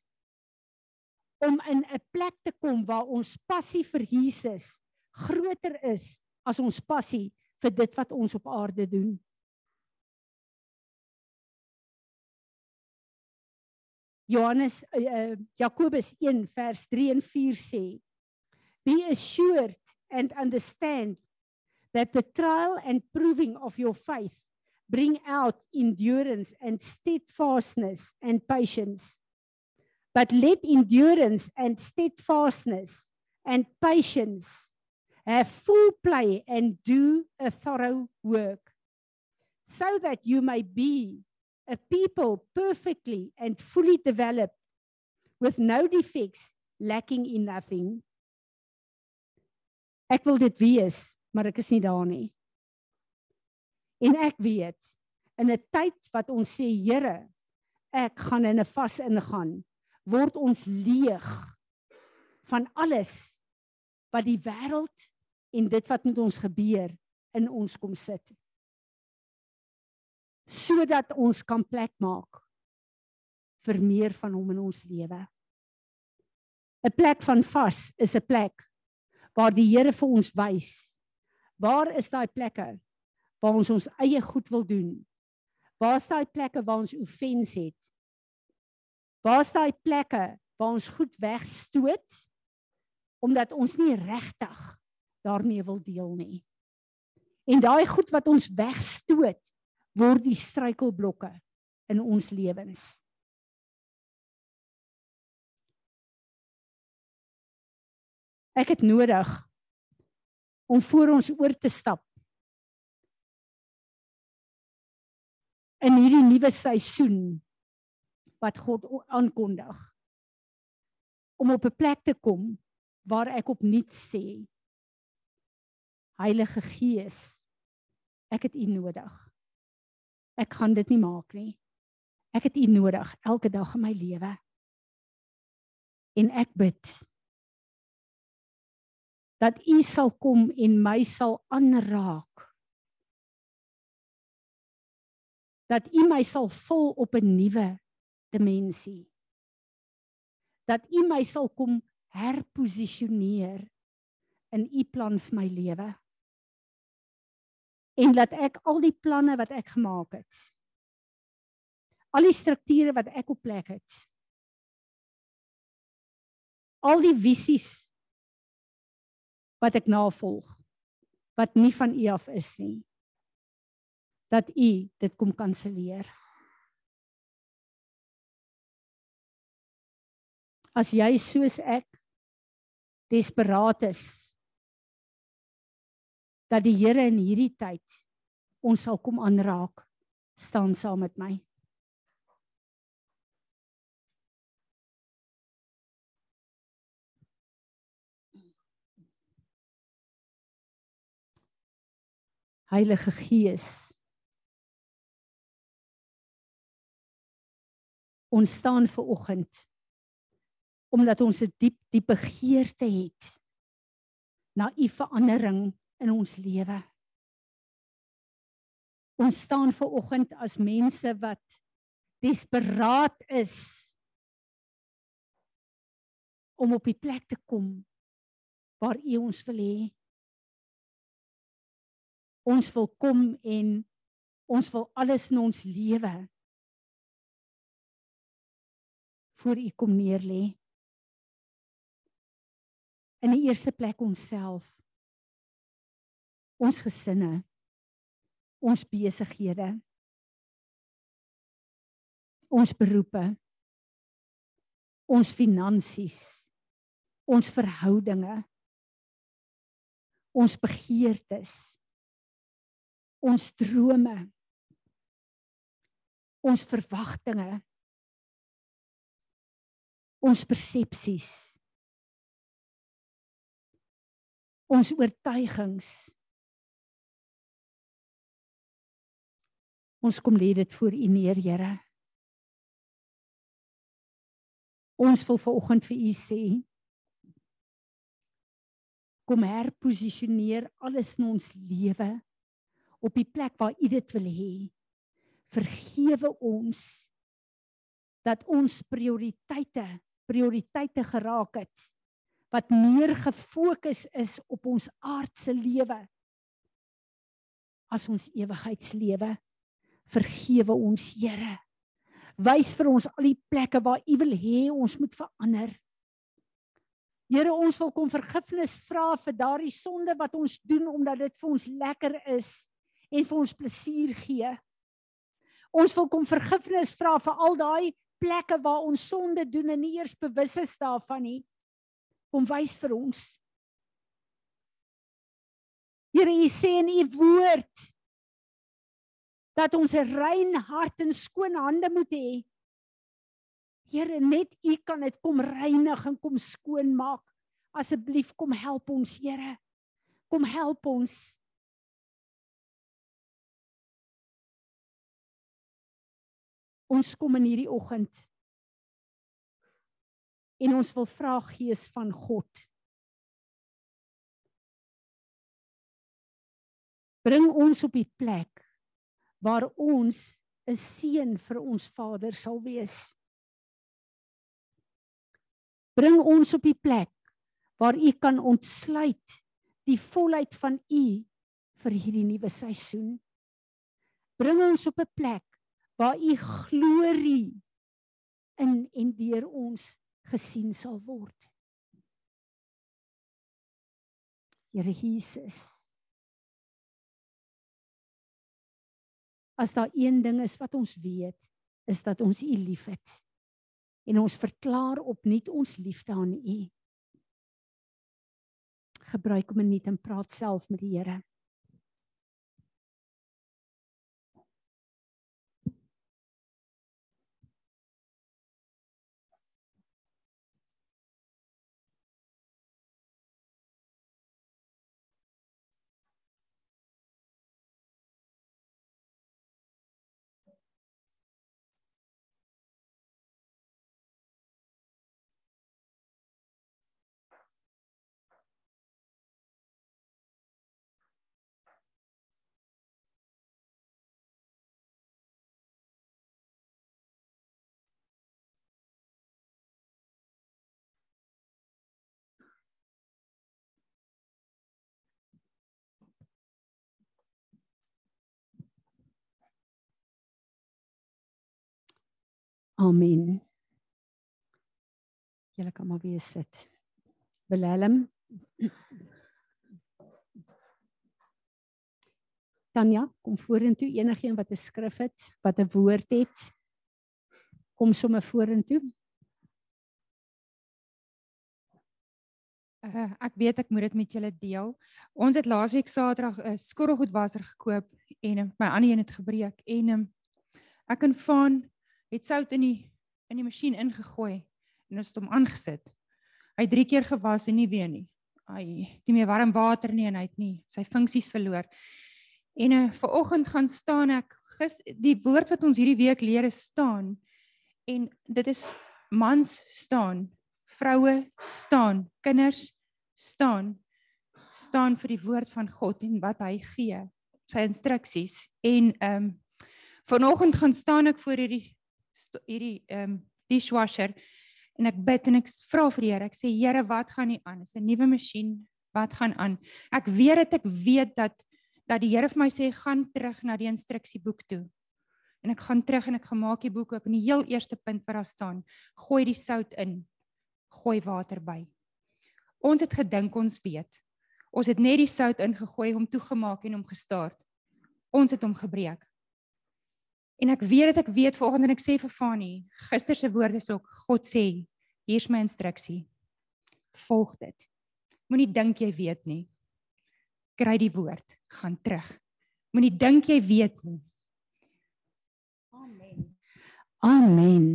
om in 'n plek te kom waar ons passie vir Jesus groter is as ons passie vir dit wat ons op aarde doen. Johannes uh, Jakobus 1 vers 3 en 4 sê Be assured and understand that the trial and proving of your faith bring out endurance and steadfastness and patience. But let endurance and steadfastness and patience have full play and do a thorough work so that you may be a people perfectly and fully developed with no defects lacking in nothing. Ek wil dit wees maar ek is nie daar nie en ek weet in 'n tyd wat ons sê Here ek gaan in 'n vas ingaan word ons leeg van alles wat die wêreld en dit wat met ons gebeur in ons kom sit sodat ons kan plek maak vir meer van hom in ons lewe. 'n Plek van vas is 'n plek waar die Here vir ons wys. Waar is daai plekke waar ons ons eie goed wil doen? Waar is daai plekke waar ons offens het? Waar's daai plekke waar ons goed wegstoot omdat ons nie regtig daarmee wil deel nie. En daai goed wat ons wegstoot word die struikelblokke in ons lewens. Ek het nodig om voor ons oor te stap. In hierdie nuwe seisoen wat God aankondig. Om op 'n plek te kom waar ek opnuut sê Heilige Gees, ek het U nodig. Ek gaan dit nie maak nie. Ek het U nodig elke dag in my lewe. En ek bid dat u sal kom en my sal aanraak. Dat u my sal vul op 'n nuwe dimensie. Dat u my sal kom herposisioneer in u plan vir my lewe. En dat ek al die planne wat ek gemaak het, al die strukture wat ek op plek het, al die visies wat ek navolg wat nie van u af is nie dat u dit kom kanselleer as jy soos ek desperaat is dat die Here in hierdie tyd ons sal kom aanraak staan saam met my Heilige Gees. Ons staan ver oggend omdat ons 'n diep diep begeerte het na u verandering in ons lewe. Ons staan ver oggend as mense wat desperaat is om op die plek te kom waar u ons wil hê ons wil kom en ons wil alles in ons lewe voor u kom neer lê. In die eerste plek onsself. Ons gesinne. Ons besighede. Ons beroepe. Ons finansies. Ons verhoudinge. Ons begeertes ons drome ons verwagtinge ons persepsies. Ons oortuigings. Ons kom lê dit voor u neer Here. Ons wil vanoggend vir u sê kom herposisioneer alles in ons lewe op die plek waar U dit wil hê. Vergewe ons dat ons prioriteite prioriteite geraak het wat meer gefokus is op ons aardse lewe as ons ewigheidslewe. Vergewe ons, Here. Wys vir ons al die plekke waar U wil hê ons moet verander. Here, ons wil kom vergifnis vra vir daardie sonde wat ons doen omdat dit vir ons lekker is en vir ons plesier gee. Ons wil kom vergifnis vra vir al daai plekke waar ons sonde doen en nie eers bewus is daarvan nie. Kom wys vir ons. Here, U sê in U woord dat ons 'n rein hart en skoon hande moet hê. Here, net U kan dit kom reinig en kom skoon maak. Asseblief kom help ons, Here. Kom help ons. Ons kom in hierdie oggend en ons wil vra Gees van God. Bring ons op die plek waar ons 'n seën vir ons Vader sal wees. Bring ons op die plek waar U kan ontsluit die volheid van U vir hierdie nuwe seisoen. Bring ons op 'n plek waar u glorie in en deur ons gesien sal word. Here Jesus. As daar een ding is wat ons weet, is dat ons U liefhet. En ons verklaar opnuut ons liefde aan U. Gebruik hom net en praat self met die Here. Amen. Julle kan maar weer sit. Willem. Tanya, kom vorentoe enigiemand wat 'n skrif het, wat 'n woord het. Kom sommer vorentoe. Uh, ek weet ek moet dit met julle deel. Ons het laasweek Saterdag 'n uh, skorrelgoedwasser gekoop en my ander een het gebreek en um, ek en Van het sout in die in die masjien ingegooi en ons het hom aangesit. Hy het 3 keer gewas en nie weer nie. Het nie meer warm water nie en hy het nie sy funksies verloor. En uh, ver oggend gaan staan ek gis die woord wat ons hierdie week leer staan en dit is mans staan, vroue staan, kinders staan staan vir die woord van God en wat hy gee, sy instruksies en ehm um, vanoggend gaan staan ek voor hierdie hierdie ehm um, dishwasher en ek bid en ek vra vir die Here. Ek sê Here, wat gaan nie aan? Is 'n nuwe masjien. Wat gaan aan? Ek weet dit ek weet dat dat die Here vir my sê gaan terug na die instruksieboek toe. En ek gaan terug en ek gemaak die boek oop en die heel eerste punt wat daar staan, gooi die sout in. Gooi water by. Ons het gedink ons weet. Ons het net die sout ingegooi, hom toegemaak en hom gestaar. Ons het hom gebreek. En ek weet dit ek weet volgende en ek sê vir Fani, gister se woord is ook God sê, hier's my instruksie. Volg dit. Moenie dink jy weet nie. Kry die woord, gaan terug. Moenie dink jy weet nie. Amen. Amen.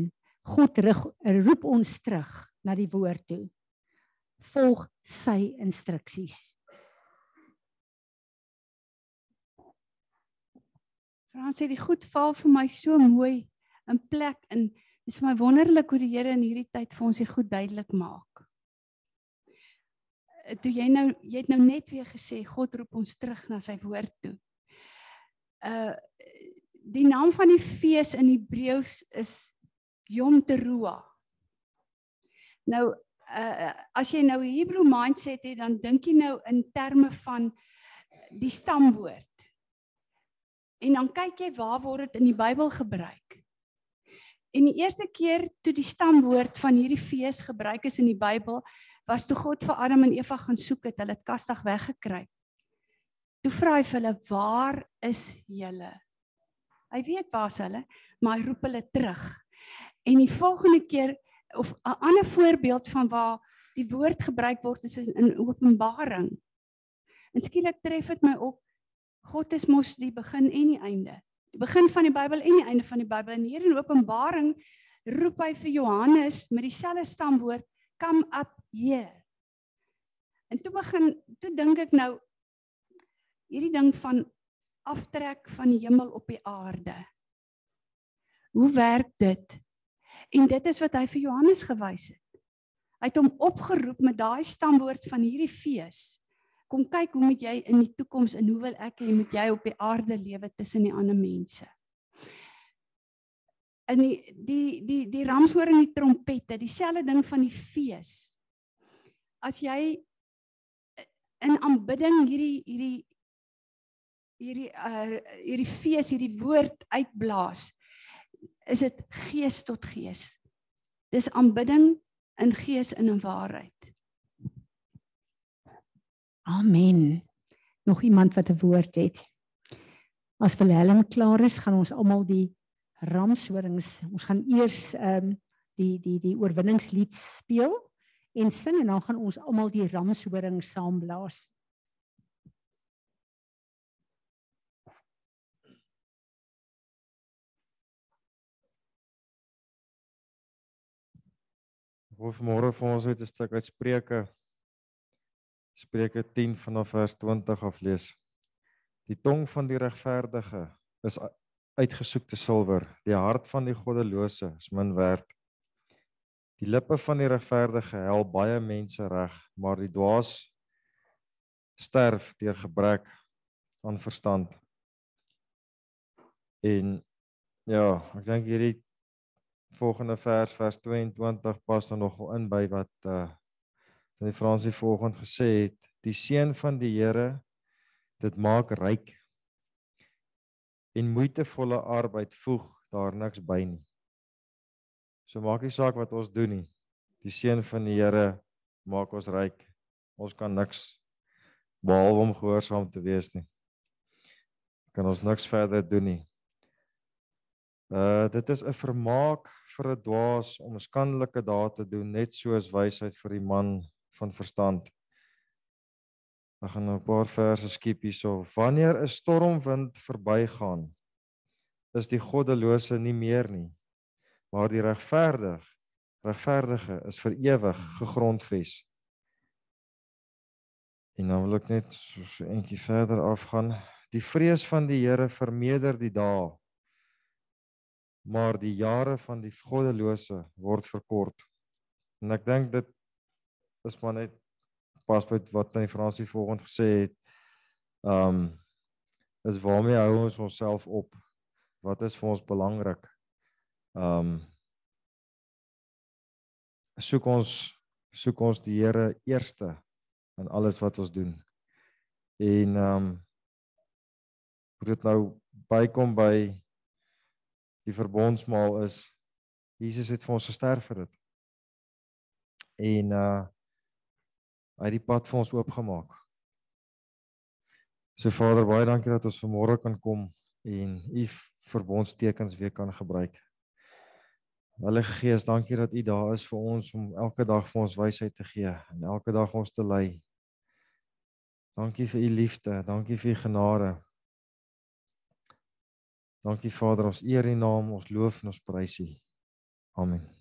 God rig, roep ons terug na die woord toe. Volg sy instruksies. Frans sê die goed val vir my so mooi in plek en dit is my wonderlik hoe die Here in hierdie tyd vir ons dit goed duidelik maak. Eh, toe jy nou jy het nou net weer gesê God roep ons terug na sy woord toe. Uh die naam van die fees in Hebreëus is Yom Teruah. Nou uh as jy nou Hebrew mindset het dan dink jy nou in terme van die stamwoord. En dan kyk jy waar word dit in die Bybel gebruik. En die eerste keer toe die stamwoord van hierdie fees gebruik is in die Bybel, was toe God vir Adam en Eva gaan soek het, hulle het kastig weggekry. Toe vra hy vir hulle, "Waar is julle?" Hy weet waar's hulle, maar hy roep hulle terug. En die volgende keer of 'n ander voorbeeld van waar die woord gebruik word is in Openbaring. En skielik tref dit my op God is mos die begin en die einde. Die begin van die Bybel en die einde van die Bybel. En hier in Openbaring roep hy vir Johannes met dieselfde stamwoord, "Come up here." En toe begin toe dink ek nou hierdie ding van aftrek van die hemel op die aarde. Hoe werk dit? En dit is wat hy vir Johannes gewys het. Hy het hom opgeroep met daai stamwoord van hierdie fees kom kyk hoe moet jy in die toekoms en hoe wil ek hê moet jy op die aarde lewe tussen die ander mense. In die die die die ramshoor en die trompette, dieselfde ding van die fees. As jy in aanbidding hierdie hierdie hierdie uh hierdie fees, hierdie woord uitblaas, is dit gees tot gees. Dis aanbidding in gees en in waarheid. Amen. Nog iemand wat 'n woord het? As Willem klaar is, gaan ons almal die ramshorings. Ons gaan eers ehm um, die die die oorwinningslied speel en sing en dan gaan ons almal die ramshoring saam blaas. vanmôre vir ons uit 'n stuk uit Spreuke Spreuke 10 vanaf vers 20 af lees. Die tong van die regverdige is uitgesoekte silwer, die hart van die goddelose is min werd. Die lippe van die regverdige hel baie mense reg, maar die dwaas sterf deur gebrek aan verstand. En ja, ek dink hierdie volgende vers vers 22 pas dan nogal in by wat uh in die Fransie volgende gesê het die seën van die Here dit maak ryk en moeitevolle arbeid voeg daar niks by nie. So maak nie saak wat ons doen nie. Die seën van die Here maak ons ryk. Ons kan niks behalwe om gehoorsaam te wees nie. Kan ons niks verder doen nie. Uh dit is 'n vermaak vir 'n dwaas om skandelike dae te doen net soos wysheid vir die man van verstand. Ek gaan nou 'n paar verse skiep hierso. Wanneer 'n stormwind verbygaan, is die goddelose nie meer nie, maar die regverdig, regverdige is vir ewig gegrondves. En nou wil ek net so 'n entjie verder afgaan. Die vrees van die Here vermeerder die dae maar die jare van die goddelose word verkort. En ek dink dit is maar net pas by wat hy Fransie volgens gesê het. Um is waarmee hou ons onsself op? Wat is vir ons belangrik? Um soek ons soek ons die Here eerste in alles wat ons doen. En um moet dit nou bykom by die verbondsmaal is Jesus het vir ons gesterf vir dit. En uh het die pad vir ons oopgemaak. So Vader, baie dankie dat ons vanmôre kan kom en u verbondstekens weer kan gebruik. Heilige Gees, dankie dat u daar is vir ons om elke dag vir ons wysheid te gee en elke dag ons te lei. Dankie vir u liefde, dankie vir u genade. Dankie Vader, ons eer U naam, ons loof en ons prys U. Amen.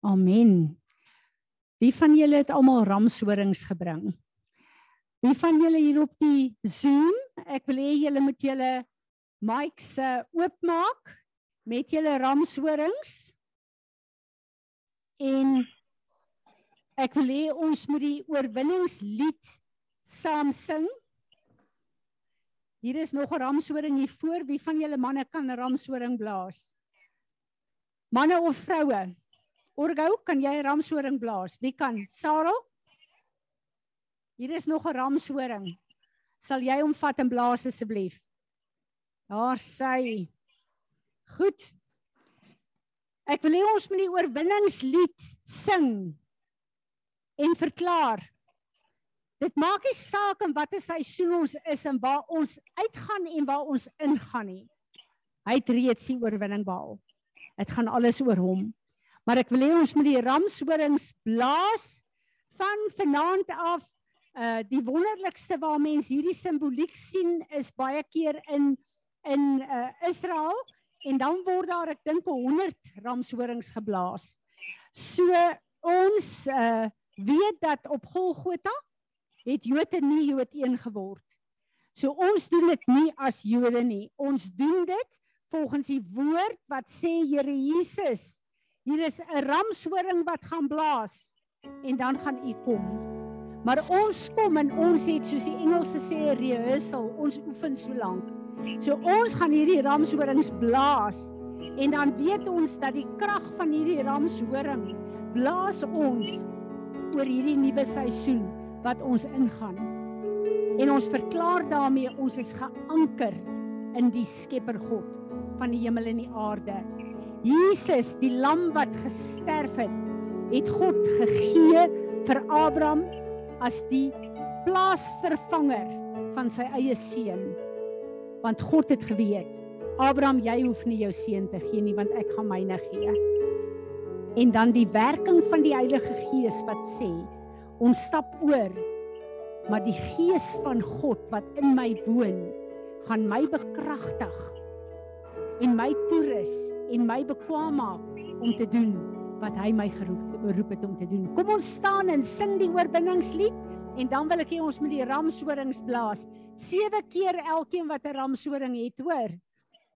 Amen. Wie van julle het almal ramshorings gebring? Wie van julle hier op die Zoom? Ek wil hê julle moet julle mics uh, oopmaak met julle ramshorings. En ek wil hê ons moet die oorwinningslied saam sing. Hier is nog 'n ramshoring hier voor. Wie van julle manne kan 'n ramshoring blaas? Manne of vroue? Orgou, kan jy 'n ramshoring blaas? Wie kan? Sarah? Hier is nog 'n ramshoring. Sal jy hom vat en blaas asseblief? Daar sy. Goed. Ek wil hê ons moet die oorwinningslied sing en verklaar Dit maak nie saak in watter seisoen ons is en waar ons uitgaan en waar ons ingaan nie. Hy het reeds die oorwinning behaal. Dit gaan alles oor hom. Maar ek wil hê ons moet die ramshorings blaas van vanaand af. Uh die wonderlikste waar mense hierdie simboliek sien is baie keer in in uh Israel en dan word daar ek dink 100 ramshorings geblaas. So ons uh weet dat op Golgotha het Jode nie Jood een geword. So ons doen dit nie as Jode nie. Ons doen dit volgens die woord wat sê Here Jesus, hier is 'n ramshoring wat gaan blaas en dan gaan u kom. Maar ons kom en ons het soos die Engelse sê rehearsal, ons oefen so lank. So ons gaan hierdie ramshorings blaas en dan weet ons dat die krag van hierdie ramshoring blaas ons oor hierdie nuwe seisoen wat ons ingaan. En ons verklaar daarmee ons is geanker in die Skepper God van die hemel en die aarde. Jesus, die lam wat gesterf het, het God gegee vir Abraham as die plaasvervanger van sy eie seun. Want God het geweet, Abraham, jy hoef nie jou seun te gee nie, want ek gaan myne gee. En dan die werking van die Heilige Gees wat sê, ons stap oor, maar die Gees van God wat in my woon, gaan my bekragtig en my toerus en my bekwam maak om te doen wat hy my geroep geroep het om te doen. Kom ons staan en sing die oorwinningslied en dan wil ek hê ons moet die ramshorings blaas. Sewe keer elkeen wat 'n ramshoring het, hoor.